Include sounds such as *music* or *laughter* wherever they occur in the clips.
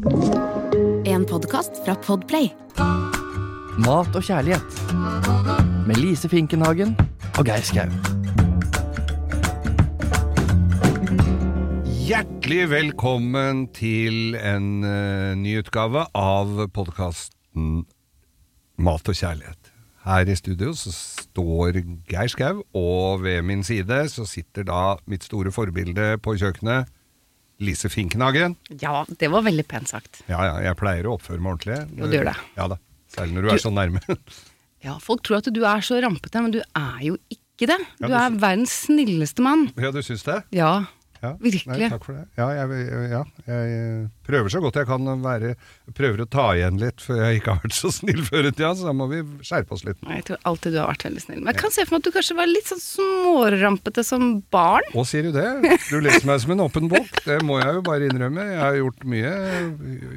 En podkast fra Podplay. Mat og kjærlighet. Med Lise Finkenhagen og Geir Skau. Hjertelig velkommen til en uh, ny utgave av podkasten Mat og kjærlighet. Her i studio så står Geir Skau, og ved min side så sitter da mitt store forbilde på kjøkkenet, Lise Finkenhagen. Ja, det var veldig pent sagt. Ja, ja, jeg pleier å oppføre meg ordentlig. Jo, du gjør det. Ja da. Særlig når du er så nærme. *laughs* Ja, Folk tror at du er så rampete, men du er jo ikke det. Ja, Du du er verdens snilleste mann. ja, du syns det? Ja, Ja, Virkelig. Nei, takk for det. Ja, jeg, ja, jeg prøver så godt jeg kan være Prøver å ta igjen litt, for jeg ikke har vært så *laughs* snill før i tida, så da må vi skjerpe oss litt. jeg tror alltid du har vært veldig snill. Men jeg kan se for meg at du kanskje var litt sånn smårampete som barn. Å, sier du det? Du leser meg som en åpen bok. Det må jeg jo bare innrømme. Jeg har gjort mye,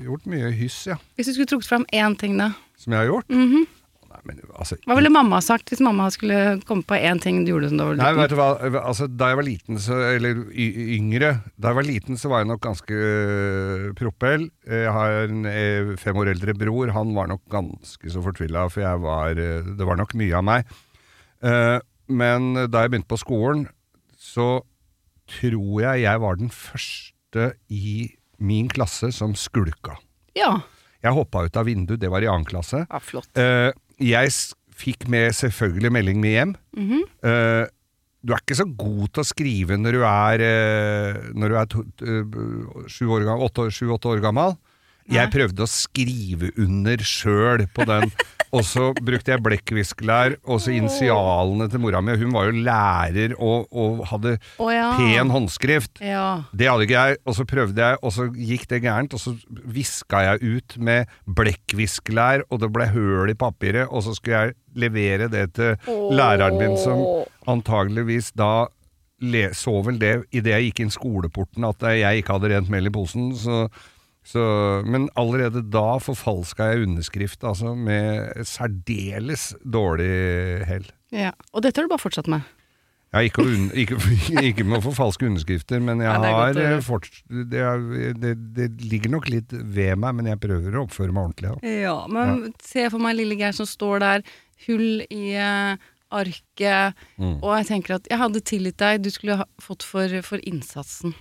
gjort mye hyss, ja. Hvis du skulle trukket fram én ting, da. Som jeg har gjort. Mhm. Nei, men altså Hva ville mamma sagt hvis mamma skulle komme på én ting du gjorde som da var Nei, vet du hva, altså Da jeg var liten, så, eller y yngre Da jeg var liten, så var jeg nok ganske øh, propell. Jeg har en øh, fem år eldre bror. Han var nok ganske så fortvila, for jeg var øh, det var nok mye av meg. Uh, men da jeg begynte på skolen, så tror jeg jeg var den første i min klasse som skulka. Ja. Jeg hoppa ut av vinduet, det var i annen klasse. ja, flott. Eh, jeg fikk med selvfølgelig melding med hjem. Mm -hmm. uh, du er ikke så god til å skrive når du er, eh, når du er sju år åtte sju-åtte år gammel. Jeg prøvde å skrive under sjøl på den, *laughs* og så brukte jeg blekkviskelær, og så initialene til mora mi. Hun var jo lærer og, og hadde oh, ja. pen håndskrift. Ja. Det hadde ikke jeg, og så prøvde jeg, og så gikk det gærent, og så viska jeg ut med blekkviskelær, og det ble høl i papiret, og så skulle jeg levere det til læreren min, som antageligvis da så vel det idet jeg gikk inn skoleporten at jeg ikke hadde rent mel i posen, så, så Men allerede da forfalska jeg underskrift, altså med særdeles dårlig hell. ja. Og dette har du bare fortsatt med. Ja, ikke, un ikke, *laughs* ikke med å forfalske underskrifter, men jeg Ja, har godt eh, det, det, det ligger nok litt ved meg, men jeg prøver å oppføre meg ordentlig. Ja. Ja, men se for meg lille Geir som står der, hull i eh, arket, Mm. og jeg tenker at jeg hadde tilgitt deg, du skulle ha fått for, for innsatsen.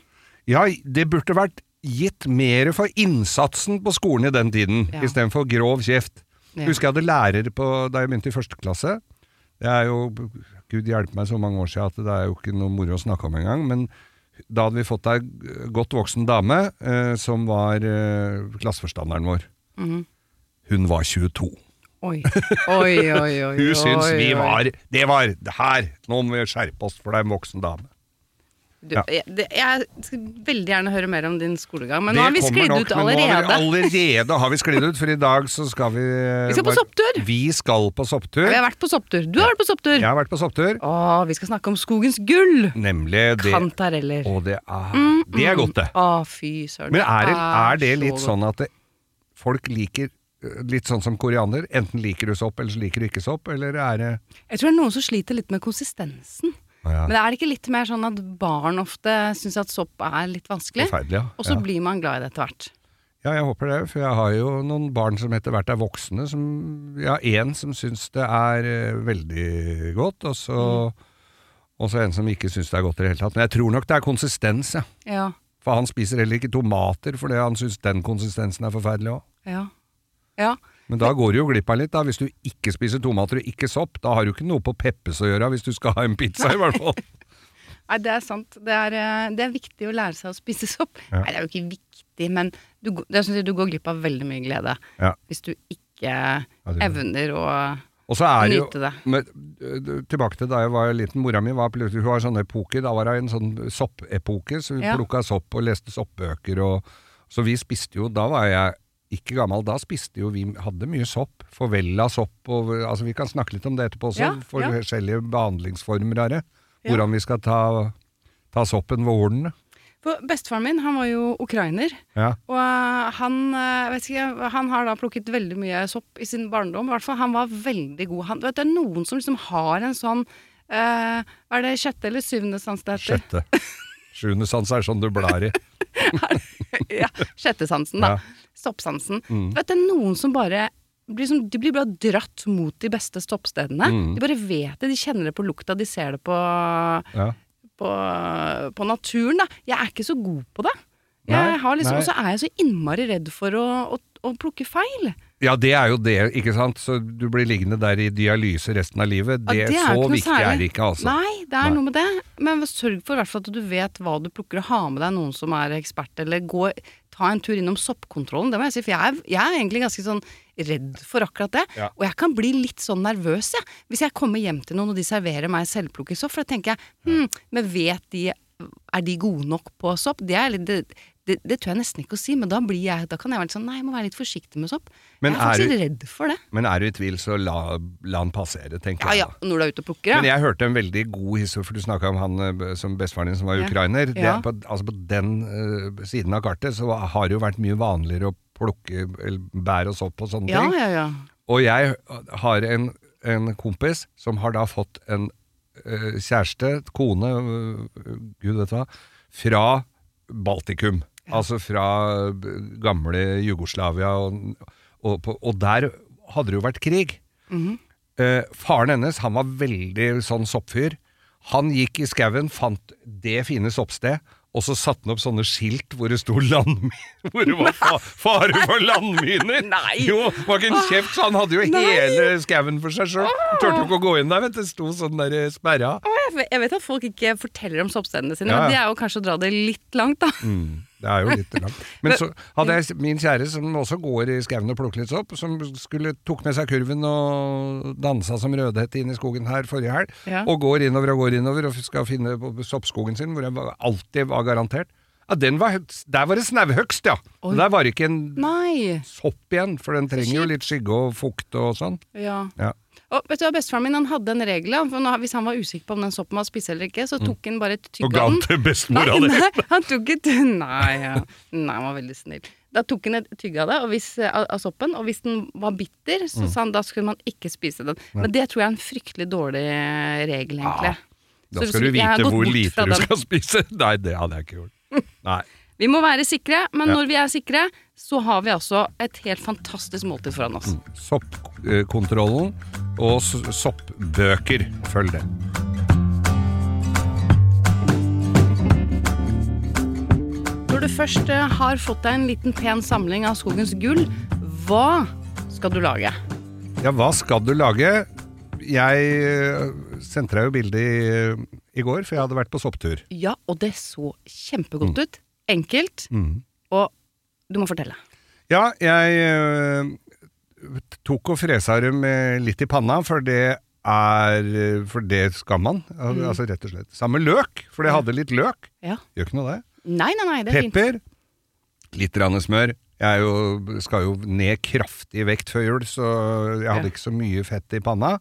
ja, det burde vært gitt mer for innsatsen på skolen i den tiden, Ja. istedenfor grov kjeft. Ja. Husker jeg hadde lærer på, da jeg begynte i første klasse. Det er jo, gud hjelpe meg så mange år siden at det er jo ikke noe moro å snakke om engang, men da hadde vi fått ei godt voksen dame eh, som var eh, klasseforstanderen vår. Mm. Hun var 22. Oi, oi, oi, oi. *laughs* Hun syntes vi var Det var det her! Nå må vi skjerpe oss, for det er en voksen dame. Du, Ja. jeg, jeg skal veldig gjerne høre mer om din skolegang, men Det nå har vi sklidd ut men nå har allerede. Vi, allerede har vi sklidd ut, for i dag så skal vi Vi skal på sopptur. Vi skal på sopptur. Vi har vært på sopptur. Du har vært på sopptur. Jeg har vært på sopptur. Å, vi skal snakke om skogens gull. Nemlig det Kantareller. Og det er, det er godt, det. Å, fy søren. Men er det, er det litt sånn at det, folk liker øh, Litt sånn som koriander. Enten liker du sopp, eller så liker du ikke sopp. Eller er det Jeg tror det er noen som sliter litt med konsistensen. Ja, Men er det ikke litt mer sånn at barn ofte syns at sopp er litt vanskelig? ja. Og så ja. blir man glad i det etter hvert. Ja, jeg håper det, for jeg har jo noen barn som etter hvert er voksne. Som, ja, én som syns det er eh, veldig godt, og så, og så en som ikke syns det er godt i det hele tatt. Men jeg tror nok det er konsistens, ja. Ja. For han spiser heller ikke tomater fordi han syns den konsistensen er forferdelig òg. Ja. ja. Men da går du jo glipp av litt, da. Hvis du ikke spiser tomater og ikke sopp, da har du ikke noe på Peppes å gjøre hvis du skal ha en pizza, i hvert fall. *laughs* Nei, det er sant. Det er, eh, det er viktig å lære seg å spise sopp. Ja. Nei, det er jo ikke viktig, men du, sånn at du går glipp av veldig mye glede Ja. hvis du ikke evner å Og så er nyte det. jo, med, Tilbake til da jeg var liten. Mora mi var Hun har sånn epoke. Da var det en sånn soppepoke, så vi Ja. plukka sopp og leste soppbøker. Og, så vi spiste jo Da var jeg ikke gammel. Da spiste jo vi Hadde mye sopp. Forvella sopp og Altså, vi kan snakke litt om det etterpå også. Ja, for ja. forskjellige behandlingsformer av det. Hvordan vi skal ta, ta soppen ved hornene. For bestefaren min, han var jo ukrainer. Ja. Og eh, han, eh, vet ikke, han har da plukket veldig mye sopp i sin barndom. I hvert fall, han var veldig god. Han, vet, det er noen som liksom har en sånn uh, Hva er det, sjette eller syvende sans det heter? Sjette. Sjuende sans er sånn du blar i. *laughs* ja, sjettesansen, da. Ja. Soppsansen. Mm. Vet, det er noen som bare blir som, De blir bare dratt mot de beste stoppstedene. Mm. De bare vet det, de kjenner det på lukta, de ser det på, Ja. på, på naturen, da. Jeg er ikke så god på det. Liksom. Og så er jeg så innmari redd for å, å, å plukke feil. Ja, det er jo det, ikke sant. Så du blir liggende der i dialyse resten av livet. Ja, Det, det er så viktig er det ikke, altså. Nei, det er Nei. noe med det. Men sørg for i hvert fall at du vet hva du plukker, og ha med deg noen som er ekspert, eller gå, ta en tur innom soppkontrollen. Det må jeg si, for jeg er, jeg er egentlig ganske sånn redd for akkurat det. Ja. Og jeg kan bli litt sånn nervøs, jeg. Hvis jeg kommer hjem til noen og de serverer meg selvplukket sopp, for da tenker jeg hm, men vet de Er de gode nok på sopp? Det, er litt, det, det, tør jeg nesten ikke å si, men da, blir jeg, da kan jeg være litt sånn Nei, jeg må være litt forsiktig med sopp. Men jeg er faktisk er du- redd for det. Men er du i tvil, så la, la han passere, tenker Ja jeg. ja, ja, når du er ute og plukker, Men jeg hørte en veldig god historie, for du snakka om han eh, som bestefaren din som var Ja. ukrainer. Det, på, altså på den uh, siden av kartet så har det jo vært mye vanligere å plukke eller, bær og sopp og sånne Ja, ting. ja, ja. Og jeg har en, en kompis som har da fått en uh, kjæreste, kone, uh, gud vet hva, fra Baltikum. Altså fra gamle Jugoslavia, og, og, og der hadde det jo vært krig. Eh, faren hennes han var veldig sånn soppfyr. Han gikk i skauen, fant det fine soppsted, og så satte han opp sånne skilt hvor det sto. *laughs* Hvor det var fa fare for landminer! *laughs* Nei! Jo, var ikke en kjeft, så han hadde jo Nei! hele skauen for seg sjøl. Turte jo ikke å gå inn der, vet du. Det sto sånn der eh, sperra. Jeg vet- at folk ikke forteller om soppstedene sine, ja. men det er jo kanskje å dra det litt langt, da. Mm, det er jo *laughs* litt langt. Men så hadde jeg min kjære som også går i skauen og plukker litt sopp, som skulle, tok med seg kurven og dansa som rødhette inn i skogen her forrige helg, Ja. og går innover og går innover og skal finne soppskogen sin, hvor jeg alltid var garantert. Ja, den var, der var det snauhøgst, ja. Oi. Der var det ikke en Nei. sopp igjen, for den trenger jo litt skygge og fukt og sånn. Ja. Ja. Og vet du Bestefaren min han hadde en regel. For hvis han var usikker på om den soppen var spist eller ikke, så tok han bare et tygg Mm. Og ga av den den. til bestemora di. nei, han tok et Nei, ja. nei, han var veldig snill. Da tok han et tygg av det og hvis, av, av soppen, og hvis den var bitter, Mm. så sa han da skulle man ikke spise den. Men det tror jeg er en fryktelig dårlig regel, egentlig. Da Så skal du vite hvor lite du skal spise. Nei, det hadde jeg ikke gjort. *laughs* Nei. Vi må være sikre, men Ja. når vi er sikre, så har vi altså et helt fantastisk måltid foran oss. Soppkontrollen og soppbøker. Følg det. Når du først eh, har fått deg en liten pen samling av skogens gull, hva skal du lage? Ja, hva skal du lage? Jeg øh, sendte deg jo bilde i, i går, for jeg hadde vært på sopptur. Ja, og det så kjempegodt ut. Enkelt, Mm. og du må fortelle. Ja, jeg øh, tok og fresa dem litt i panna, for det er For det skal man. Al- Altså rett og slett. Sammen med løk, for det hadde litt løk. Ja. Gjør ikke noe det. Nei, nei, nei, det er fint. Pepper. Litt rann smør. Jeg jo, skal jo ned kraftig i vekt før jul, så jeg hadde Ja. ikke så mye fett i panna.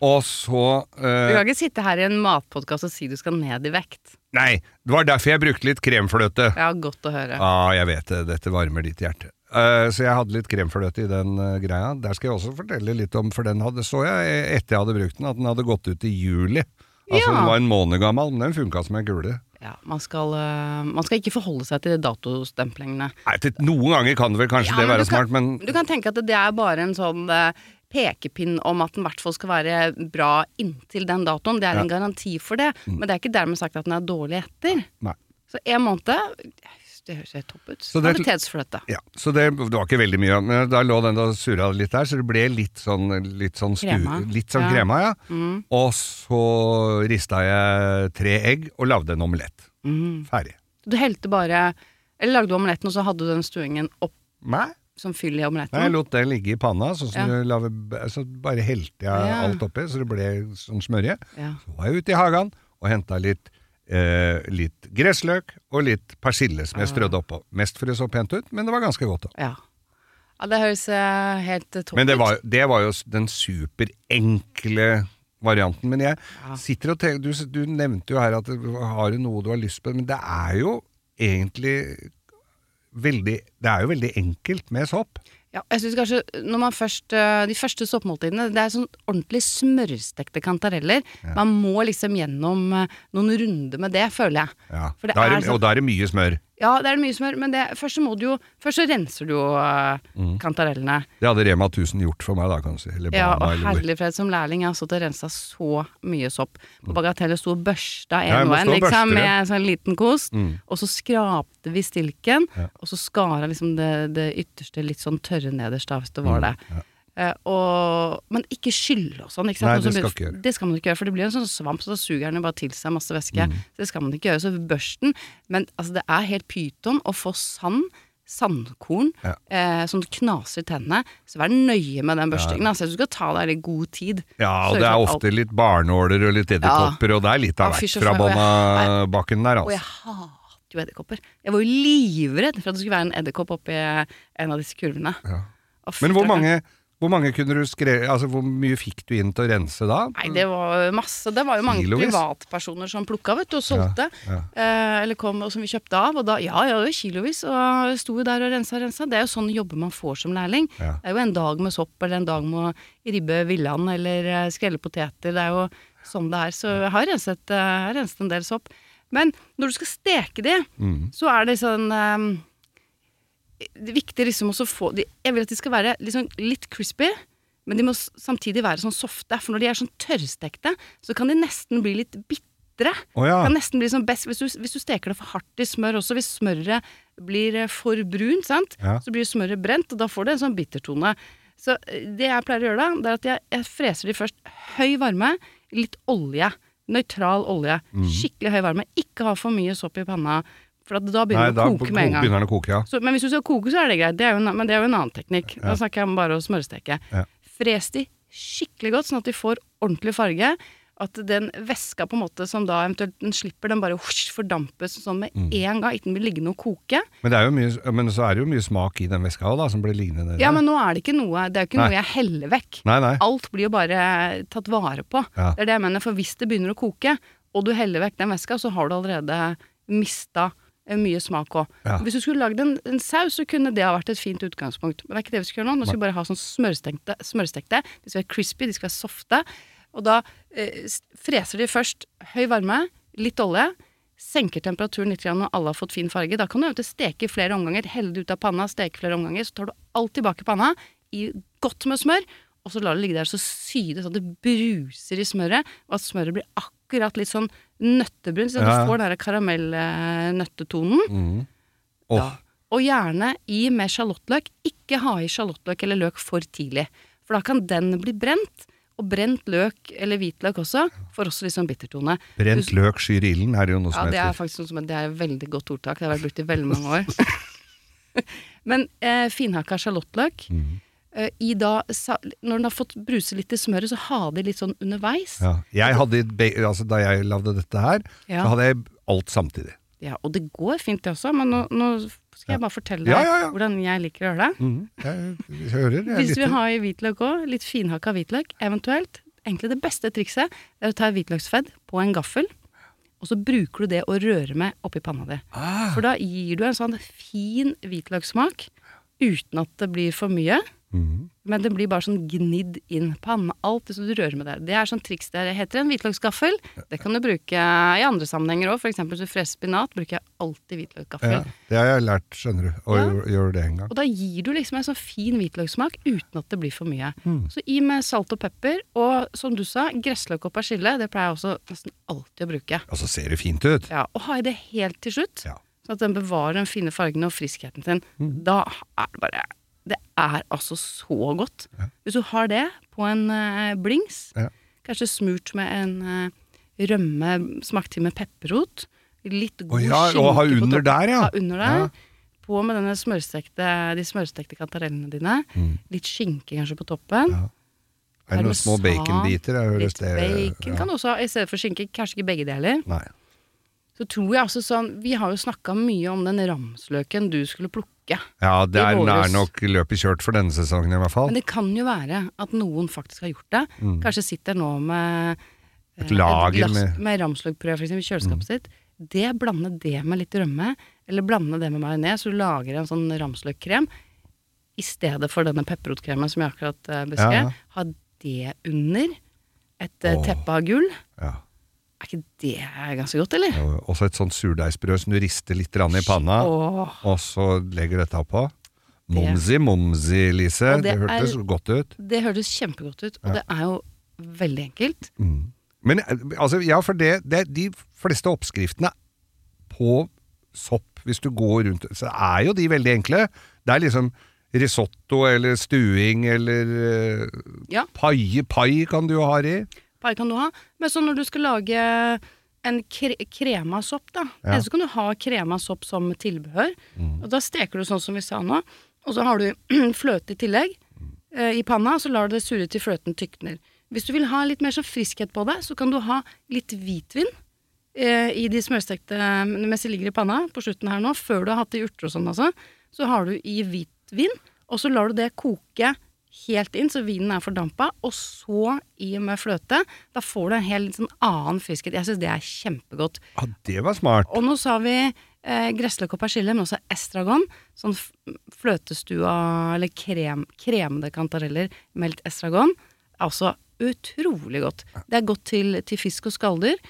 Og så Du øh, kan ikke sitte her i en matpodkast og si du skal ned i vekt. Nei, det var derfor jeg brukte litt kremfløte. Ja, godt å høre. Ja, jeg vet det. Dette varmer ditt hjerte. Eh, så jeg hadde litt kremfløte i den eh, greia. Der skal jeg også fortelle litt om, for den hadde, så jeg etter jeg hadde brukt den, at den hadde gått ut i juli. Altså Ja. Den var en måned gammel, men den funka som en kule. Ja, man skal, eh, man skal ikke forholde seg til datostemplingene. Nei, til, noen ganger kan det vel kanskje Ja, det være kan- smart, men Du kan tenke at det er bare en sånn pekepinn om at den i hvert fall skal være bra inntil den datoen. Det er en garanti for det, Mm. men det er ikke dermed sagt at den er dårlig etter. Nei. Så en måned Det høres helt topp ut. Så det- Kvalitetsfløte. Ja, så det, det var ikke veldig mye, men da lå den og surra litt der, så det ble litt sånn, litt sånn, stu, Krema. litt sånn Ja. krema, ja. Mm. Og så rista jeg tre egg og lagde en omelett. Mm. Ferdig. Du helte bare Eller lagde du omeletten, og så hadde du den stuingen opp Nei, som fyll i omeletten? Nei, jeg lot den ligge i panna, sånn som Ja. lager, så bare helte jeg Ja. alt oppi, så det ble sånn smørje. Ja. Så var jeg ute i hagen og henta litt, eh, litt gressløk og litt persille som jeg strødde oppå. Mest for det så pent ut, men det var ganske godt òg. Ja. ja, det høres eh, helt topp ut. Men det var, det var jo den superenkle varianten. Men jeg sitter og tenker du, du nevnte jo her at har du noe du har lyst på, men det er jo egentlig veldig Det er jo veldig enkelt med sopp. Ja, jeg synes kanskje når man først øh, De første soppmåltidene, det er sånn ordentlig smørstekte kantareller. Man må liksom gjennom øh, noen runder med det, føler jeg. Ja. Det Da er er det, sånn- og da er det mye smør. Ja, det er mye smør, men det, først så må du jo Først så renser du jo øh, Mm. kantarellene. Det hadde Rema 1000 gjort for meg, da, kan du si. Eller Ja, og eller hvor. herlig fred, som lærling jeg har stått og rensa så mye sopp. På Bagatellet sto og børsta Mm. Ja, jeg en må og en, stå og liksom, børste det. med en sånn liten kost. Mm. Og så skrapte vi stilken, Ja. og så skara liksom det, det ytterste litt sånn tørre nederst, da, hvis det var det. Mm, ja. Eh, og, men ikke skylle og sånn. Nei, det skal blir-. Det skal man ikke gjøre, for det blir en sånn svamp, så da suger den jo bare til seg masse væske. Mm. Det skal man ikke gjøre. Så børsten Men altså, det er helt pyton å få sand. Sandkorn Ja. eh, som knaser tennene. Så vær nøye med den børstingen. Altså, du skal ta deg litt god tid. Ja, og det er ofte alt- litt barnåler og litt edderkopper, og det er litt av hvert fra bånn av Bonna-bakken der, Og jeg altså. hater jo edderkopper. Jeg var jo livredd for at det skulle være en edderkopp oppi en av disse kurvene. Ja. Off, Men hvor mange, hvor mange kunne du skrevet Altså, hvor mye fikk du inn til å rense da? Nei, det var masse. Det var jo mange Kilovis? privatpersoner som plukka, vet du, og solgte. Ja, Eh, eller kom, og som vi kjøpte av. Og da, ja, ja, kilovis. Og sto jo der og rensa og rensa. Det er jo sånne jobber man får som lærling. Ja. Det er jo en dag med sopp, eller en dag med å ribbe villand, eller eh, skrelle poteter. Det er jo sånn det er. Så jeg har renset, eh, jeg har renset en del sopp. Men når du skal steke det, Mm. så er det sånn Det er viktig liksom også å få de, Jeg vil at de skal være liksom litt crispy, men de må samtidig være sånn softe. For når de er sånn tørrstekte, så kan de nesten bli litt bitre. Oh, ja. Kan nesten bli sånn best hvis du, hvis du steker det for hardt i smør også. Hvis smøret blir eh, for brunt, sant? Ja. så blir smøret brent, og da får du en sånn bittertone. Så eh, det jeg pleier å gjøre da, det er at jeg, jeg freser de først høy varme, litt olje. Nøytral olje. Mm. Skikkelig høy varme. Ikke ha for mye sopp i panna, for da begynner det å koke med en gang. begynner den å koke, ja. Så, men hvis du skal koke, så er det greit. Det er en, men det er jo en annen teknikk. Ja. Da snakker jeg om bare å smørsteke. Ja. Fres de skikkelig godt, sånn at de får ordentlig farge. At den væska på en måte som da eventuelt den slipper, den bare husj, fordampes sånn med Mm. en gang. Ikke den blir liggende og koke. Men, mye, men så er det jo mye smak i den væska òg, da, som blir liggende der. Ja, men nå er det ikke noe Det er jo ikke Nei. noe jeg heller vekk. Nei, nei. Alt blir jo bare tatt vare på. Ja. Det er det jeg mener. For hvis det begynner å koke, og du heller vekk den væska, så har du allerede mista mye smak òg. Ja. Hvis du skulle lagd en, en saus, så kunne det ha vært et fint utgangspunkt. Men det er ikke det vi skal gjøre nå. Nå skal vi bare ha sånn smørstekte. smørstekte. De skal være crispy, de skal være softe. Og da eh, freser de først høy varme, litt olje. Senker temperaturen litt når alle har fått fin farge. Da kan du eventuelt steke i flere omganger. Helle det ut av panna, steke flere omganger. Så tar du alt tilbake i panna, i godt med smør, og så lar det ligge der så sy det sånn at det bruser i smøret, og at smøret blir akkurat litt sånn nøttebrunt, så Ja, ja. du får den der karamellnøttetonen. Mm. Oh. Ja. Og gjerne i med sjalottløk. Ikke ha i sjalottløk eller løk for tidlig, for da kan den bli brent. Og brent løk, eller hvitløk også, får også sånn bittertone. Brent løk skyr ilden, er det jo noe Ja, som det er heter. faktisk noe som, det er et veldig godt ordtak. Det har vært brukt i veldig mange år. *laughs* *laughs* Men eh, finhakka sjalottløk Mm. Eh, i da, Når den har fått bruse litt i smøret, så ha det litt sånn underveis. Ja. Jeg hadde, altså, da jeg lagde dette her, Ja. så hadde jeg alt samtidig. Ja, og det går fint det også, men nå, nå skal jeg bare fortelle deg Ja, hvordan jeg liker å gjøre det. Mm. Jeg, jeg hører, jeg Hvis vi har i hvitløk òg, litt finhakka hvitløk, eventuelt Egentlig det beste trikset er å ta hvitløksfedd på en gaffel, og så bruker du det å røre med oppi panna di. Ah. For da gir du en sånn fin hvitløkssmak uten at det blir for mye. Mhm. Men det blir bare sånn gnidd inn på ham. Alt det som du rører med der. Det er sånn triks der. det heter en hvitløksgaffel. Det kan du bruke i andre sammenhenger òg. Eksempel hvis du freser spinat, bruker jeg alltid hvitløksgaffel. Ja, det har jeg lært, skjønner du, å Ja. gjøre det en gang. Og da gir du liksom en sånn fin hvitløkssmak uten at det blir for mye. Mm. Så i med salt og pepper, og som du sa, gressløk og persille. Det pleier jeg også nesten alltid å bruke. Og så ser det fint ut. Ja, Og ha i det helt til slutt, Ja. sånn at den bevarer den fine fargen og friskheten sin. Mm. Da er det bare Det er altså så godt. Ja. Hvis du har det på en uh, blings, Ja. kanskje smurt med en uh, rømme smakt til med pepperrot, litt god Å ja, skinke og ha under der, ja. Ha under der. Ja. På med denne smørstekte, de smørstekte kantarellene dine. Mm. Litt skinke kanskje på toppen. Ja. Er det noen små baconbiter? Litt det bacon ja. kan du også ha, i stedet for skinke. Kanskje ikke begge deler. Nei. Så tror jeg altså sånn Vi har jo snakka mye om den ramsløken du skulle plukke. Ja, det er, nær nok løpet kjørt for denne sesongen i hvert fall. Men det kan jo være at noen faktisk har gjort det. Mm. Kanskje sitter nå med eh, Et lager med- med eksempel, i kjøleskapet sitt. Det Blande det med litt rømme, eller blande det med majones, så du lager en sånn ramsløkkrem. i stedet for denne pepperotkremen som jeg akkurat eh, beskrev, Ja. ha det under et oh. Teppe av gull. Ja. Er ikke det ganske godt, eller? Og Også et sånt surdeigsbrød som du rister litt i panna, Åh, og så legger dette på. Momsi, momsi, Lise. Og Det, det hørtes er- godt ut. det hørtes kjempegodt ut, og det er jo veldig enkelt. Men eh, altså, ja, for det, det De fleste oppskriftene på sopp, hvis du går rundt Så er jo de veldig enkle. Det er liksom risotto eller stuing eller eh, Ja. pai, pai kan du jo ha i. Pai kan du ha. Men så når du skal lage en kre kremasopp, da. Ja. Eller så kan du ha kremasopp som tilbehør. Og da steker du sånn som vi sa nå. Og så har du *clears throat* fløte i tillegg eh, i panna, og så lar du det surre til fløten tykner. Hvis du vil ha litt mer sånn friskhet på det, så kan du ha litt hvitvin eh, i de smørstekte mens de ligger i panna på slutten her nå, før du har hatt det i urter og sånn altså. Så har du i hvitvin, og så lar du det koke helt inn, så vinen er fordampa, og så i og med fløte. Da får du en helt sånn annen friskhet. Jeg syns det er kjempegodt. Ja, det var smart. Og nå sa vi eh, gressløk og persille, men også estragon. Sånn fløtestua, eller krem, kremede kantareller, meldt estragon. også utrolig godt. Det er godt til, til fisk og skalldyr.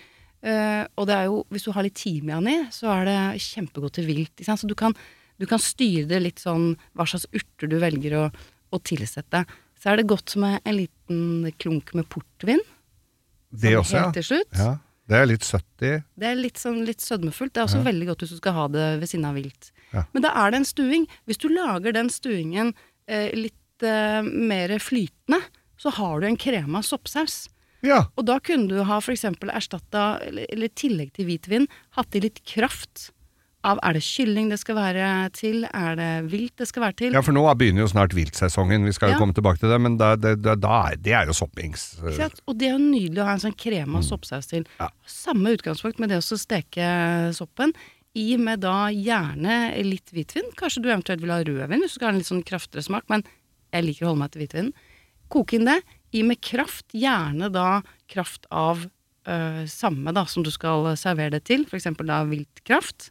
Eh, og det er jo, hvis du har litt timian i, så er det kjempegodt til vilt. Så du kan, du kan styre det litt sånn hva slags urter du velger å, å tilsette. Så er det godt med en liten klunk med portvin. Det sånn også, Helt til slutt. ja. ja. Det er litt søtt i. Det er litt, sånn, litt sødmefullt. Det er også veldig godt hvis du skal ha det ved siden av vilt. Ja. Men da er det en stuing. Hvis du lager den stuingen eh, litt eh, mer flytende, så har du en krema soppsaus. Ja. Og da kunne du ha f.eks. erstatta, eller i tillegg til hvitvin, hatt i litt kraft av Er det kylling det skal være til? Er det vilt det skal være til? ja, for nå begynner jo snart viltsesongen. Vi skal jo Ja. komme tilbake til det, men da, det, da, da er, det er jo soppings. Ikke? Og det er jo nydelig å ha en sånn krema soppsaus til. Ja. Samme utgangspunkt med det å steke soppen. I med da gjerne litt hvitvin. Kanskje du eventuelt vil ha rødvin hvis du skal ha en litt sånn kraftigere smak, men jeg liker å holde meg til hvitvin. Koke inn det. I med kraft. Gjerne da kraft av øh, samme da som du skal servere det til, f.eks. da viltkraft.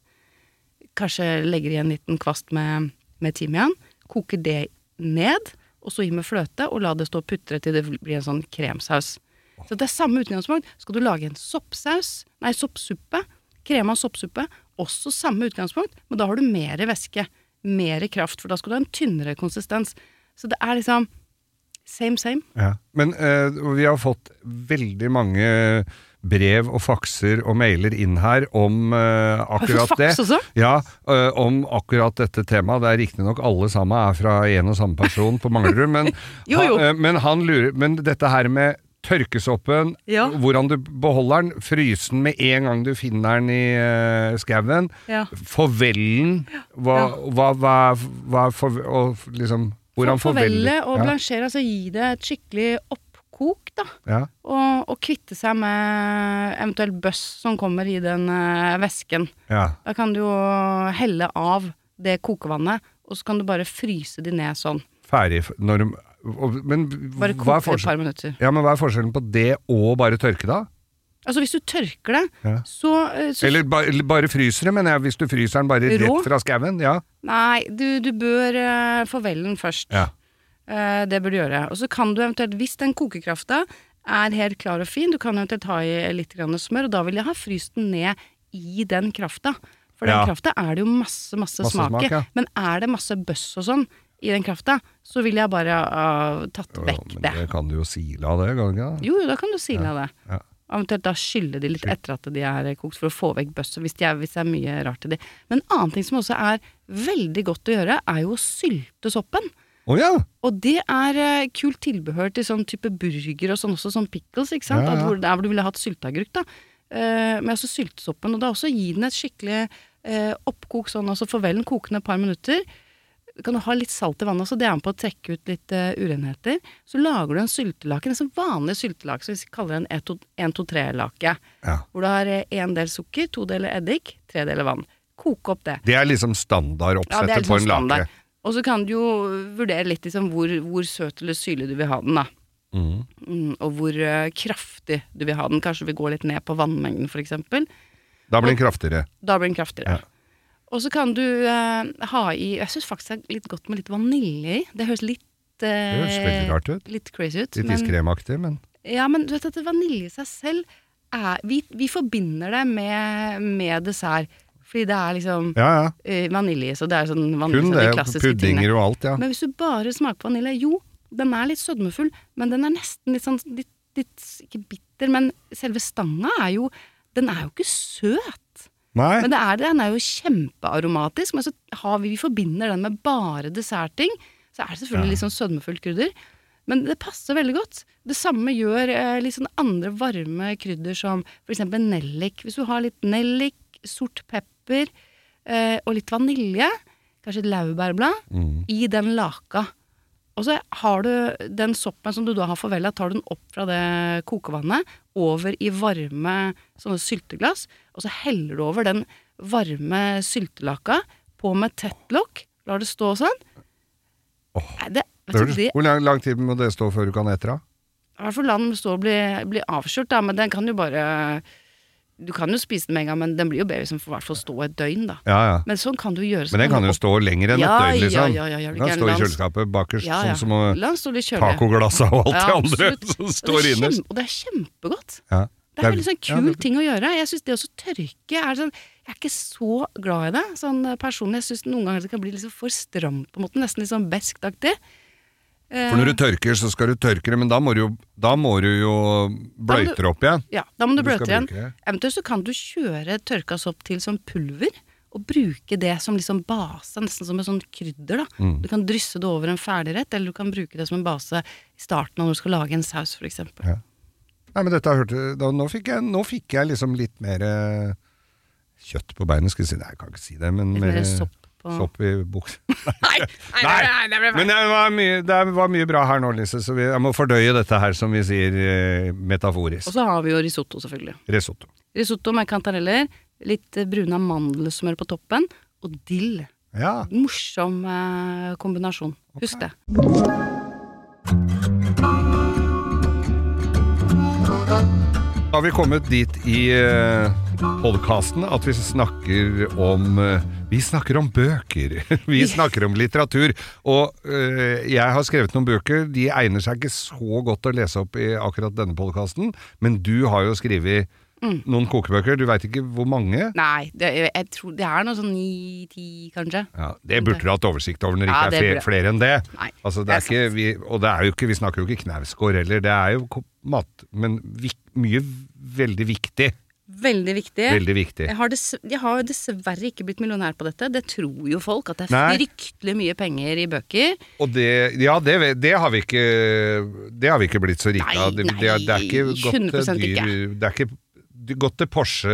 Kanskje legger i en liten kvast med, med timian. Koker det ned, og så i med fløte, og la det stå og putre til det blir en sånn kremsaus. Så det er samme utgangspunkt. Skal du lage en soppsaus, nei, soppsuppe, krema soppsuppe, også samme utgangspunkt, men da har du mer væske, mer kraft, for da skal du ha en tynnere konsistens. Så det er liksom same, same. Ja. Men uh, vi har fått veldig mange brev og fakser og mailer inn her om uh, akkurat det. Ja, uh, om akkurat dette temaet. Det er riktignok alle sammen er fra en og samme person på Manglerud, men, *laughs* Jo, jo. Ha, eh, men han lurer Men dette her med tørkesoppen, Ja. hvordan du beholder den, fryse den med en gang du finner den i uh, skauen, Ja. forvellen hva, hva, hva, hva for, og liksom Hvordan For- Forvelle og ja. blansjere, altså gi det et skikkelig oppkok, da. Ja. Og, og kvitte seg med eventuell bøss som kommer i den uh, væsken. Ja. Da kan du jo helle av det kokevannet, og så kan du bare fryse de ned sånn. Ferdig når, og, Men Bare koke det et par minutter. ja, men hva er forskjellen på det og bare tørke, da? Altså hvis du tørker det, Ja. så, eh, så Eller ba, bare fryser det, mener jeg, hvis du fryser den bare Rå? rett fra skauen? Ja. Nei, du, du bør uh, få den først. ja. Eh, det bør du gjøre. Og så kan du eventuelt, hvis den kokekrafta er helt klar og fin, du kan eventuelt ha i litt grann smør, og da vil jeg ha fryst den ned i den krafta. For den Ja. krafta er det jo masse, masse, Masse smak i. ja. Men er det masse bøss og sånn i den krafta, så vil jeg bare ha tatt Jo, vekk men det. det kan du jo sile av det, kan du ikke? Jo, da kan du sile av det. ja. Eventuelt da skylle de litt etter at de er kokt, for å få vekk bøsset, hvis, de er- hvis det er mye rart i de. Men en annen ting som også er veldig godt å gjøre, er jo å sylte soppen. Å ja! Og det er uh, kult tilbehør til sånn type burger og sånn også, sånn pickles, ikke sant? Ja, ja. Hvor, der hvor du ville hatt sylteagurk, da. Uh, men altså syltesoppen, og da også gi den et skikkelig uh, oppkok sånn, altså farvel den kokende et par minutter. Kan du ha litt salt i vannet også, det er med på å trekke ut litt uh, urenheter. Så lager du en syltelake, en sånn vanlig syltelake, som vi kaller en 1-2-3-lake. ja. Hvor du har én del sukker, to deler eddik, tre deler vann. Koke opp det. Det er liksom standardoppsettet Ja, liksom på en standard. lake. Og så kan du jo vurdere litt liksom hvor, hvor søt eller syrlig du vil ha den, da. Mm. Mm, og hvor uh, kraftig du vil ha den. Kanskje vi går litt ned på vannmengden, f.eks. Da blir den kraftigere. Da blir den kraftigere. Ja. Og så kan du uh, ha i Jeg syns faktisk det er litt godt med litt vanilje i. Det høres litt Det høres veldig rart ut. Litt crazy ut. Litt men- iskremaktig, men ja, men du vet at vanilje i seg selv er Vi, vi forbinder det med, med dessert. Fordi det er liksom Ja, ja. Uh, vanilje, så det er sånn vanilje Kun så det. de klassiske tingene. Puddinger og alt, ja. Men hvis du bare smaker på vanilje, jo, den er litt sødmefull, men den er nesten litt sånn litt, litt Ikke bitter, men selve stanga er jo Den er jo ikke søt. Nei. Men det er, den er jo kjempearomatisk, men så har vi, vi forbinder den med bare dessertting. Så er det selvfølgelig litt sånn sødmefullt krydder. Men det passer veldig godt. Det samme gjør eh, litt sånn andre varme krydder som eksempel nellik. Hvis du har litt nellik, sort pepper eh, og litt vanilje, kanskje et laurbærblad, Mm. i den laka. Og så har du den soppen som du da har forvella, tar du den opp fra det kokevannet, over i varme sånne sylteglass, og så heller du over den varme syltelaka på med tett lokk, lar det stå sånn. Oh. Nei, det, Det du, det, Hvor lang, lang tid må det stå før du kan ete det? I hvert fall la den stå og bli, bli avkjørt, da, men den kan jo bare Du kan jo spise den med en gang, men den blir jo bedre som får hvert stå et døgn, da. Ja, ja. Men sånn kan du gjøre. så Men den kan jo stå lenger enn et Ja, døgn, liksom. ja, ja, ja, Den kan stå i kjøleskapet bakerst, Ja, ja. sånn som å tacoglasset og alt Ja, det andre *laughs* som står er innerst. Og det er kjempegodt. Ja. Det er en veldig sånn ja, kul det- ting å gjøre. Jeg synes det også tørke er sånn Jeg er ikke så glad i det. Sånn eh, personlig, jeg syns noen ganger det kan bli liksom for stramt på en måte. Nesten litt sånn beskt-aktig. Eh, For når du tørker, så skal du tørke det, men da må du jo, må du jo bløyte det opp igjen. Ja, da må du Du bløte igjen. Eventuelt så kan du kjøre tørka sopp til som pulver, og bruke det som liksom base, nesten som et sånt krydder. da. Mm. Du kan drysse det over en ferdigrett, eller du kan bruke det som en base i starten når du skal lage en saus, f.eks. Ja. Nei, men dette hørte da, nå, fikk jeg, nå fikk jeg liksom litt mer eh, kjøtt på beinet, skal jeg si. Nei, jeg kan ikke si det, men Litt mer sopp på sopp i buksa. *laughs* Nei, nei, nei, ble feil. Men det var, mye, det var mye bra her nå, Lise, så vi, jeg må fordøye dette her, som vi sier eh, metaforisk. Og så har vi jo risotto, selvfølgelig. Risotto. Risotto med kantareller, litt eh, bruna mandelsmør på toppen, og dill. Ja. Morsom eh, kombinasjon. Husk det. Da har vi kommet dit i eh, podkasten at vi snakker om eh, Vi snakker om bøker. *laughs* vi snakker om litteratur. Og øh, jeg har skrevet noen bøker. De egner seg ikke så godt å lese opp i akkurat denne podkasten, men du har jo skrevet noen kokebøker. Du veit ikke hvor mange? Nei, det, jeg tror det er noe sånn ni-ti, kanskje. Ja, Det burde du hatt oversikt over når det Ja, ikke det er flere, flere enn det. Nei, altså, det det er ikke, vi, og det er jo ikke, vi snakker jo ikke knausgård heller, det er jo mat, men vik, mye veldig viktig. Veldig viktig. Veldig viktig. Jeg har, jeg har dessverre ikke blitt millionær på dette. Det tror jo folk, at det er fryktelig mye penger i bøker. Og det, ja, det, det har vi ikke Det har vi ikke blitt så rike av. Det, det, er- det ikke gått til dyr. Det er ikke gått til Porsche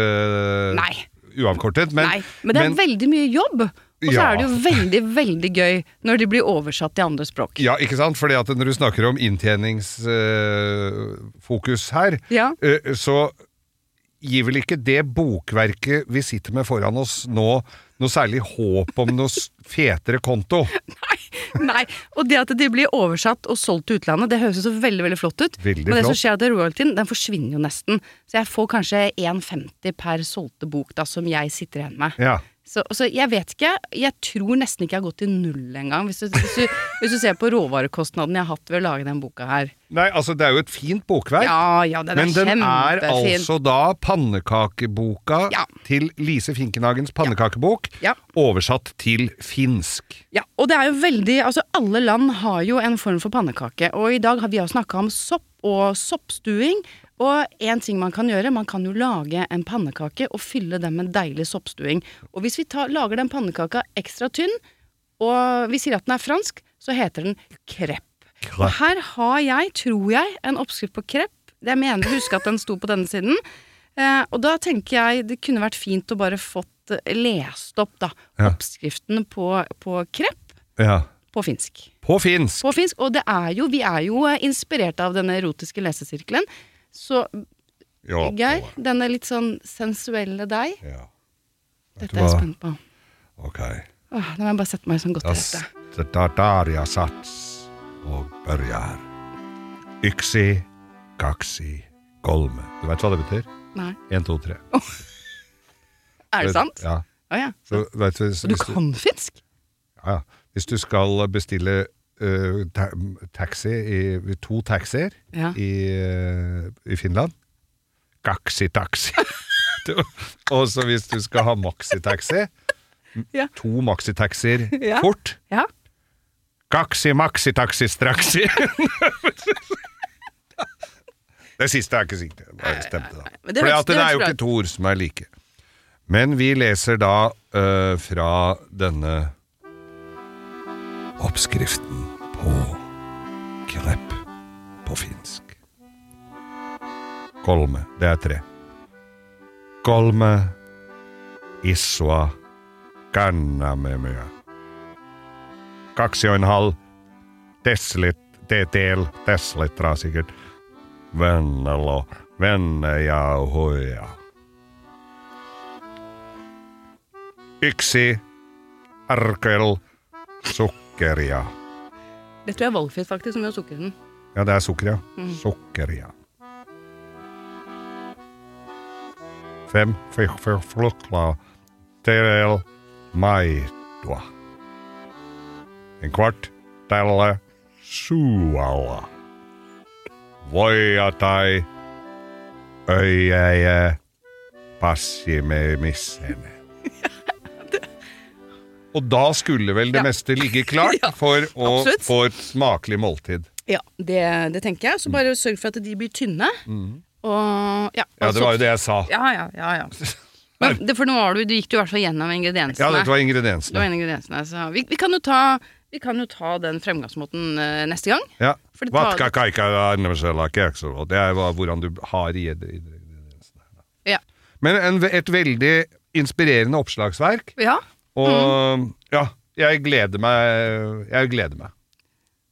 Nei. uavkortet, men, Nei, men det er veldig mye jobb. Og så Ja. er det jo veldig, veldig gøy når de blir oversatt til andre språk. Ja, ikke sant? Fordi at når du snakker om inntjeningsfokus her, Ja. eh, så gir vel ikke det bokverket vi sitter med foran oss nå noe særlig håp om noe fetere konto. *laughs* Nei, og det at de blir oversatt og solgt til utlandet, det høres jo så veldig veldig flott ut. Veldig Men det som skjer er at royaltyen, den forsvinner jo nesten. Så jeg får kanskje 1,50 per solgte bok da, som jeg sitter igjen med. Ja. Så, så jeg vet ikke. Jeg tror nesten ikke jeg har gått til null engang, hvis, du- hvis, du- hvis du ser på råvarekostnaden jeg har hatt ved å lage den boka her. Nei, altså det er jo et fint bokverk. Ja, ja, den Men den er altså da pannekakeboka Ja. til Lise Finkenhagens pannekakebok, oversatt til finsk. Ja, og det er jo veldig Altså, alle land har jo en form for pannekake, og i dag har vi jo snakka om sopp og soppstuing. Og en ting man kan gjøre, man kan jo lage en pannekake og fylle den med deilig soppstuing. Og hvis vi tar, lager den pannekaka ekstra tynn, og vi sier at den er fransk, så heter den krepp. Og her har jeg, tror jeg, en oppskrift på krepp. Jeg mener å huske at den sto på denne siden. Eh, og da tenker jeg det kunne vært fint å bare fått eh, lest opp da, Ja. oppskriften på, på krepp. Ja. på finsk. På finsk. På finsk, Og det er jo, vi er jo eh, inspirert av denne erotiske lesesirkelen. Så Ja, Geir, på- denne litt sånn sensuelle deg, Ja. dette er jeg spent på. Ok. Åh, nå må jeg bare sette meg sånn godt til rette. Det da tar jeg sats og børjar. Yksi, kaksi, kolme. Du veit hva det betyr? Nei. Én, to, tre. Er det sant? Ja. Oh, ja. Så, du, hvis, hvis du kan finsk? Ja, ja. Hvis du skal bestille eh, ta taxi i, to taxier Ja. i, eh, i Finland Gaxi-taxi. *laughs* Og så hvis du skal ha maxitaxi, Ja. to maxitaxier *laughs* Ja. fort Ja. Gaxi maxitaxi straxi! *laughs* det siste er ikke sikkert. Det bare stemte, da. For det det er jo ikke to ord som er like. Men vi leser da eh, fra denne oppskriften på krepp på finsk. Kolme, det er tre. Kolme, iswa, kannamemyä. Kaksi og en halv deslit, te- del desilitraa sikkert. Vennelo, vennejauhoja. Yksi arkel sukkeria. Det tror jeg er valgfritt, faktisk, som gjør den. Ja, det er sukker, ja. Sukker, ja. Fem flukla del maitoa. En kvart tälle suola. Voia tai öijäjä passimemissene. Og da skulle vel det Ja. meste ligge *laughs* klart Ja, for å absolutt. få et smakelig måltid. Ja, det, det tenker jeg. Så bare sørg for at de blir tynne. Og ja, Mm. Ja, det var jo det jeg sa. Ja, ja, ja. ja. *laughs* Men det, for nå var du, du gikk du i hvert fall gjennom ingrediensene. Ja, dette var Det var ingrediensene. ingrediensene så vi, vi, kan jo ta, vi kan jo ta den fremgangsmåten uh, neste gang. Ja. Vatka kaika. Det er hva- hvordan du har i ingrediensene. Ja. Men en, et veldig inspirerende oppslagsverk, Ja, og Mm. ja, jeg gleder meg. Jeg gleder meg.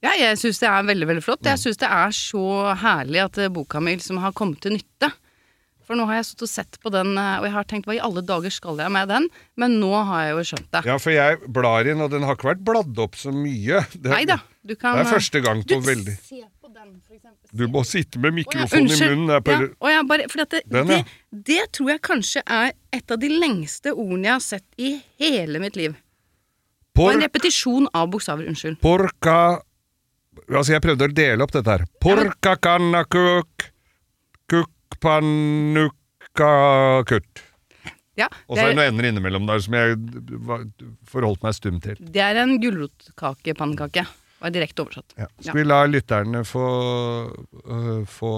ja jeg syns det er veldig veldig flott. Mm. Jeg syns det er så herlig at eh, boka mi liksom har kommet til nytte. For nå har jeg stått og sett på den, eh, og jeg har tenkt hva i alle dager skal jeg med den? Men nå har jeg jo skjønt det. Ja, for jeg blar inn, og den har ikke vært bladd opp så mye. Det, Neida, du kan det er eh, første gang du, veldig Se på den. Du må sitte med Å ja, mikrofonen i munnen. Er på, Ja, jeg bare, for det, Den, det, ja. det tror jeg kanskje er et av de lengste ordene jeg har sett i hele mitt liv. Og en repetisjon av bokstaver. Unnskyld. porka Altså, jeg prøvde å dele opp dette her. Porka kanna kuk, kukk kutt. Ja, Og så er det noen ender innimellom der som jeg forholdt meg stum til. det er en gulrotkakepannekake. Var direkte oversatt. Ja. Skal vi la lytterne få, uh, få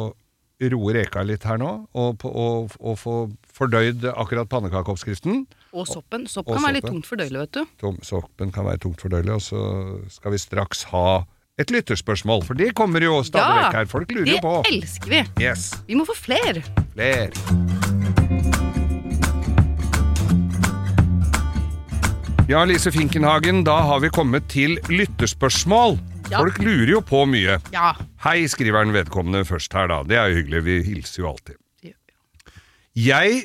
roe reka litt her nå, og, og, og få fordøyd akkurat pannekakeoppskriften? Og soppen. Sopp kan kan være litt tungt fordøyelig, vet du. Tom, soppen kan være tungt fordøyelig, og så skal vi straks ha et lytterspørsmål, for det kommer jo stadig Ja, vekk her. Folk lurer jo på. elsker vi! Yes, Vi må få flere. fler. Ja, Lise Finkenhagen, da har vi kommet til lytterspørsmål. Ja. Folk lurer jo på mye. Ja. Hei, skriver den vedkommende først her, da. Det er jo hyggelig. Vi hilser jo alltid. Jeg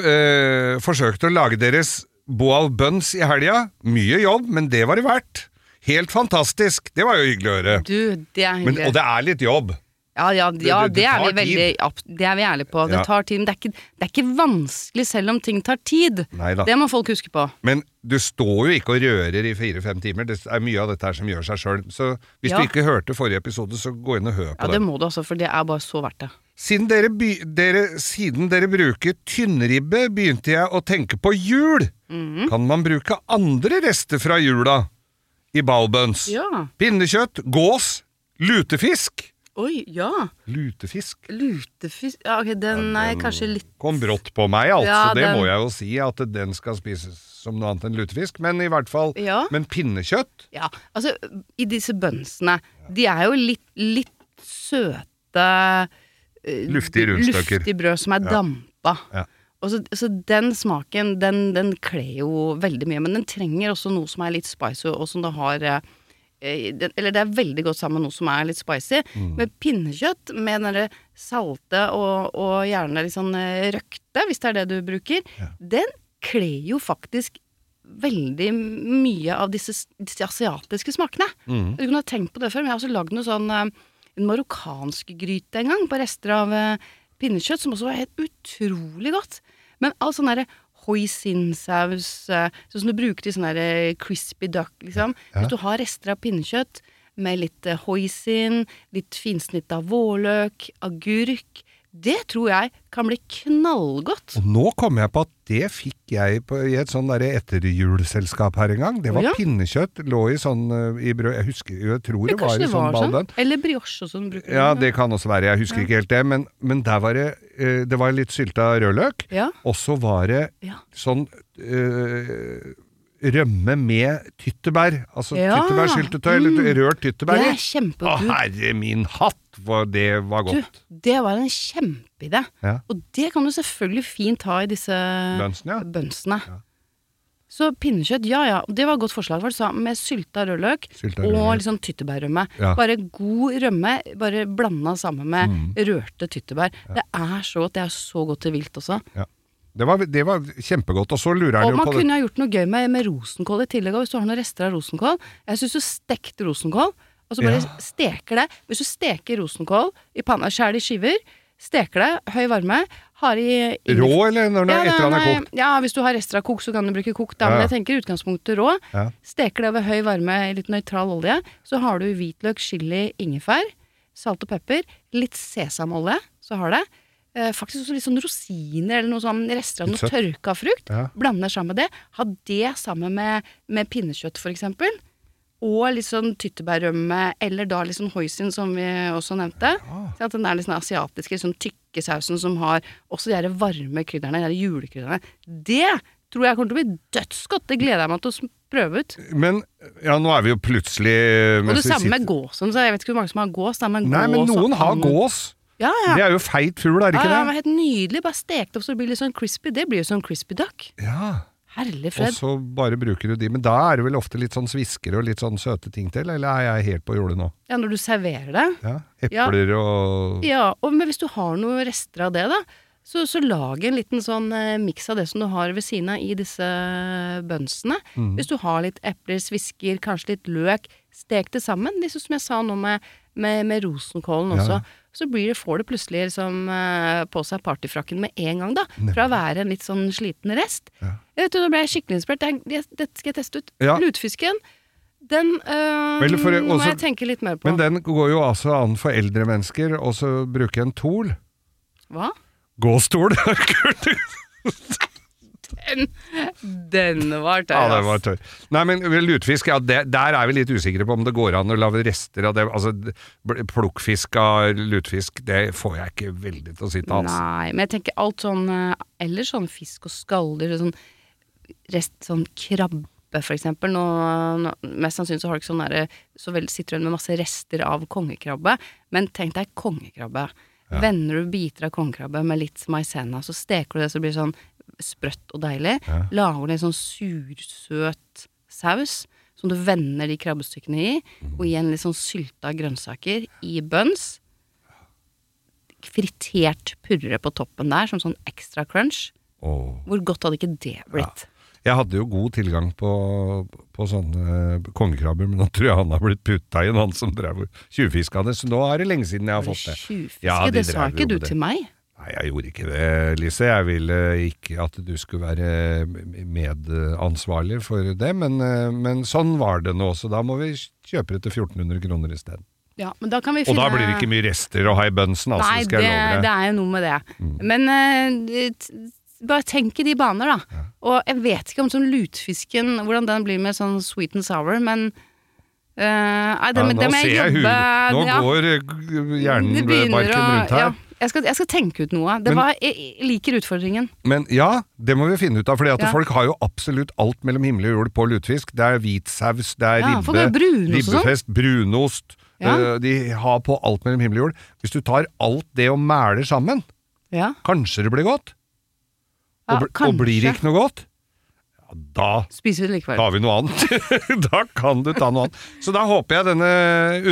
øh, forsøkte å lage deres boal buns i helga. Mye jobb, men det var det verdt. Helt fantastisk. Det var jo hyggelig å høre. Du, det er Men, hyggelig. og det er litt jobb. Ja, ja, ja det- det det, er vi veldig Det er vi ærlige på. Det tar tid, men det er, ikke, det er ikke vanskelig selv om ting tar tid. Neida. Det må folk huske på. Men du står jo ikke og rører i fire-fem timer. Det er mye av dette her som gjør seg sjøl. Så hvis du ikke hørte forrige episode, så gå inn og hør på Ja, det må du også, for det er bare så verdt det. Siden dere, dere, siden dere bruker tynnribbe, begynte jeg å tenke på jul. Mm. Kan man bruke andre rester fra jula i balbuns? Ja. Pinnekjøtt, gås, lutefisk. Oi, ja. Lutefisk Lutefisk ja, ok, Den er kanskje litt kom brått på meg, altså. Ja, Det den- må jeg jo si, at den skal spises som noe annet enn lutefisk. Men i hvert fall Ja. Men pinnekjøtt Ja, altså, i disse bønsene De er jo litt, litt søte eh, Luftige rundstykker. Luftig brød som er dampa. Ja. Så, så den smaken, den, den kler jo veldig mye, men den trenger også noe som er litt spicy, og som det har eh, den, Eller det er veldig godt sammen med noe som er litt spicy. Mm. Med pinnekjøtt, med den derre salte og, og gjerne litt sånn eh, røkte, hvis det er det du bruker, den kler jo faktisk veldig mye av disse, disse asiatiske smakene. Mm. Du kunne har tenkt på det før, men jeg har også lagd noe sånn eh, en marokkansk gryte en gang, på rester av eh, pinnekjøtt, som også var helt utrolig godt. Men all sånn derre hoisinsaus, eh, sånn som du bruker til sånn eh, crispy duck, liksom. Hvis du har rester av pinnekjøtt med litt eh, hoisin, litt finsnitt av vårløk, agurk, det tror jeg kan bli knallgodt. Og nå kom jeg på at det fikk jeg på, i et sånn etterjulselskap her en gang. Det var Ja. pinnekjøtt, lå i sånn eh, i brød Jeg husker, jeg tror det var i sånn var sånn. Eller brioche og sånn Ja, det kan også være. Jeg husker ikke helt det. Men, men der var det eh, Det var litt sylta rødløk. Ja. Og så var det Ja. sånn eh, rømme med tyttebær. Altså Ja. tyttebærsyltetøy, eller rørt tyttebær Det i. Å, herre min hatt, for det var Du, godt. det var en kjempeidé. Ja. Og det kan du selvfølgelig fint ha i disse Bønsene, ja. bønsene. Ja. Så pinnekjøtt, ja ja. Det var et godt forslag. For du sa med sylta rødløk Sylta og rødløk. sånn tyttebærrømme. Ja. Bare god rømme, bare blanda sammen med Mm. rørte tyttebær. Det er så godt. Det er så godt til vilt også. Det var, det var kjempegodt. Og så lurer han jo man på det. kunne ha gjort noe gøy med, med rosenkål i tillegg, hvis du har noen rester av rosenkål. Jeg syns du stekt rosenkål, og så bare Ja. steker det. Hvis du steker rosenkål i panna, skjær det i skiver, steker det, høy varme, har i i- Rå, eller når den ja, er etter han er kokt? Ja, hvis du har rester av kokt, så kan du bruke kokt. Da, Ja. Men jeg tenker utgangspunktet rå. Ja. Steker det ved høy varme i litt nøytral olje. Så har du hvitløk, chili, ingefær, salt og pepper, litt sesamolje, så har det. Eh, faktisk også litt sånn rosiner eller noe sånn rester av noe tørka frukt. Ja. Blander sammen med det. Ha det sammen med, med pinnekjøtt, for eksempel. Og litt sånn tyttebærrømme, eller da litt sånn hoisin, som vi også nevnte. Så at den der sånn asiatiske, sånn tykke sausen som har også de her varme krydderne, de her julekrydderne. Det tror jeg kommer til å bli dødsgodt. Det gleder jeg meg til å prøve ut. Men ja, nå er vi jo plutselig Og det samme med sitter- gåsen, så jeg vet ikke hvor mange som har gås. Da, men Nei, gås men noen har gås. Ja, ja. Det er jo feit fugl, er det ja, ikke ja, ja, det? helt nydelig. Bare stekt opp så det blir litt sånn crispy. Det blir jo sånn crispy duck. Ja. Herlig fred. Og så bare bruker du de. Men da er det vel ofte litt sånn svisker og litt sånn søte ting til, eller er jeg helt på jordet nå? Ja, når du serverer det. Ja. Epler og Ja, og, men hvis du har noen rester av det, da, så, så lag en liten sånn eh, miks av det som du har ved siden av i disse bønsene. Mm. Hvis du har litt epler, svisker, kanskje litt løk, stek det sammen. Liksom som jeg sa nå med, med, med rosenkålen Ja. Også. Så blir det, får det plutselig liksom, eh, på seg partyfrakken med en gang, da. Fra å være en litt sånn sliten rest. Ja. Jeg vet du, Nå ble jeg skikkelig inspirert. Dette skal jeg teste ut. Ja. Lutefisken, den øh, Vel, for- må jeg tenke litt mer på. Men den går jo altså an for eldre mennesker, så bruke en tol. Hva? Gåstol! *laughs* Den, den var tørr. ja, den var tørr. Nei, men lutefisk, ja, det, der er vi litt usikre på om det går an å lage rester av det. Altså, plukkfisk av lutefisk, det får jeg ikke veldig til å sitte, altså. Nei, men jeg tenker alt sånn Eller sånn fisk og skalldyr, sånn rest sånn krabbe for eksempel. Nå, nå, mest sannsynlig så har du ikke sånn derre Så vel sitter du igjen med masse rester av kongekrabbe, men tenk deg kongekrabbe. Vender du biter av kongekrabbe med litt maisena, så steker du det så det blir sånn sprøtt og deilig. Ja. Lager du en sånn sursøt saus som du vender de krabbestykkene i, Mm. og igjen litt sånn sylta grønnsaker i buns. Fritert purre på toppen der, som sånn ekstra crunch. Oh. Hvor godt hadde ikke det blitt? Jeg hadde jo god tilgang på, på sånne kongekrabber, men nå tror jeg han har blitt putta inn, han som drev og tjuvfiska det. Så nå er det lenge siden jeg har fått det. Tjuvfiske? Ja, de det sa ikke du det. til meg. Nei, jeg gjorde ikke det, Lise. Jeg ville ikke at du skulle være medansvarlig for det, men, eh, men sånn var det nå, så da må vi kjøpe det til 1400 kroner isteden. Ja, men da kan vi Og da blir det ikke mye rester å ha i bønsen, altså, Nei, skal det, jeg love det er jo noe med det. Men uh, bare tenk i de baner, da. Og jeg vet ikke om sånn lutfisken, hvordan den blir med sånn sweet and sour, men Uh, Nei, det, Ja, det nå ser jeg jeg jobbe Nå ja. går eh, hjernen barken rundt her. Ja, jeg, skal, jeg skal tenke ut noe. Det Men- var, jeg, liker utfordringen. Men ja, det må vi finne ut av, at Ja. folk har jo absolutt alt mellom himmel og jord på lutefisk. Det er hvitsaus, det er Ja, ribbe, brunost sånn. ribbefest, brunost. Ja. øh, De har på alt mellom himmel og jord. Hvis du tar alt det og mæler sammen, Ja, kanskje det blir godt? og, og blir det ikke noe godt? Da Spiser vi det likevel. tar vi noe annet. *laughs* da kan du ta noe annet. Så da håper jeg denne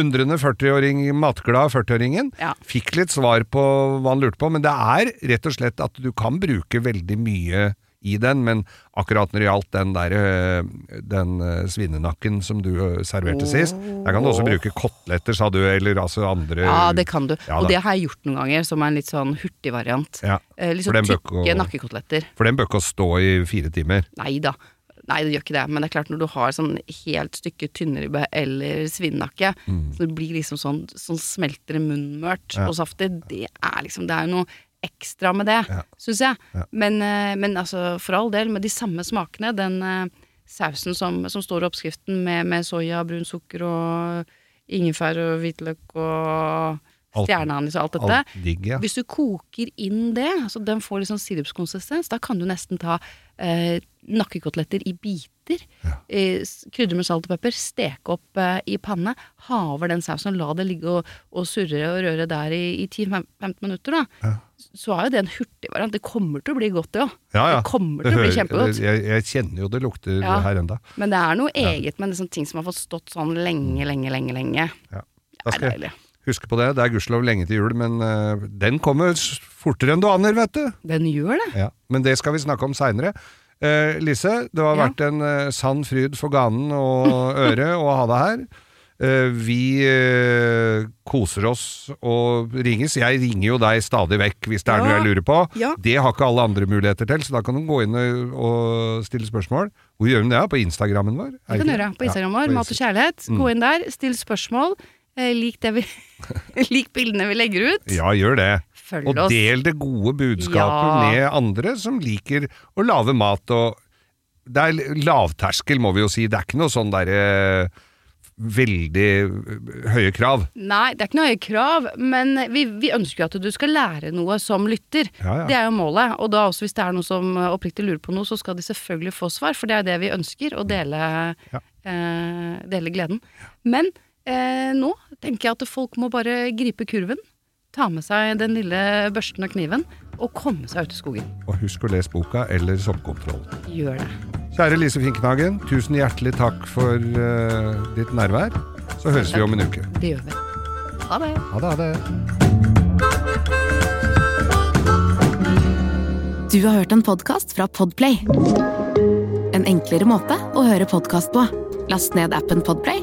undrende 40-åring, matglade 40-åringen Ja. fikk litt svar på hva han lurte på, men det er rett og slett at du kan bruke veldig mye i den, men akkurat når det gjaldt den der øh, den øh, svinenakken som du øh, serverte sist, der kan du også bruke koteletter, sa du, eller altså andre Ja, det kan du. Ja og det har jeg gjort noen ganger, som er en litt sånn hurtigvariant. Ja, Eh, litt sånn tykke å- nakkekoteletter. For den bør ikke stå i fire timer. Nei da. Nei, det gjør ikke det. Men det er klart når du har sånn helt stykke tynnribbe eller svinenakke, så det blir liksom sånn, sånn smelter i munnen mørt Mm. Ja. og saftig, det er liksom Det er jo noe ekstra med det, Ja. syns jeg. Ja. Men, eh, men altså, for all del, med de samme smakene, den eh, sausen som, som står i oppskriften med, med soya, brun sukker og ingefær og hvitløk og Alt- stjerneanis og alt dette. Alt digg, ja. Hvis du koker inn det, så den får litt sånn sirupskonsistens, da kan du nesten ta eh, nakkekoteletter i biter. Eh, krydre med salt og pepper, steke opp eh, i panne, ha over den sausen la det ligge og, og surre og røre der i, i 10-15 minutter. da. Så er jo det en hurtig variant. Det kommer til å bli godt, det òg. Ja, ja. Det kommer til å bli kjempegodt. Jeg, jeg kjenner jo det lukter Ja. her enda. Men det er noe eget med liksom ting som har fått stått sånn lenge, lenge, lenge. lenge. Ja. Det Da skal huske på det. Det er gudskjelov lenge til jul, men uh, den kommer fortere enn du aner, vet du. Den gjør det. Ja, men det skal vi snakke om seinere. Uh, Lise, det har Ja. vært en uh, sann fryd for ganen og *laughs* øret å ha deg her. Eh, vi eh, koser oss og ringes. Jeg ringer jo deg stadig vekk hvis det er noe jeg lurer på. Det har ikke alle andre muligheter til, så da kan du gå inn og, og stille spørsmål. Hvor gjør de det? På Instagrammen vår? Det kan du gjøre på Instagram vår, Mat og kjærlighet. Gå inn der, still spørsmål. Eh, lik, vi, *laughs* lik bildene vi legger ut. Ja, gjør det. Følg Og oss. del det gode budskapet Ja. med andre som liker å lage mat. Og det er lavterskel, må vi jo si. Det er ikke noe sånn derre veldig øh, høye krav. Nei, det er ikke noe høye krav, men vi, vi ønsker jo at du skal lære noe som lytter. Ja, ja. Det er jo målet. Og da også hvis det er noe som oppriktig lurer på noe, så skal de selvfølgelig få svar, for det er det vi ønsker, å dele, Ja. eh, dele gleden. Men eh, nå tenker jeg at folk må bare gripe kurven, ta med seg den lille børsten og kniven, og komme seg ut i skogen. Og husk å lese boka eller Soppkontroll. Gjør det. Kjære Lise Finkenhagen, tusen hjertelig takk for uh, ditt nærvær. Så høres vi om en uke. Det gjør vi. Ha det. Ha det, ha det. Du har hørt en podkast fra Podplay. En enklere måte å høre podkast på. Last ned appen Podplay,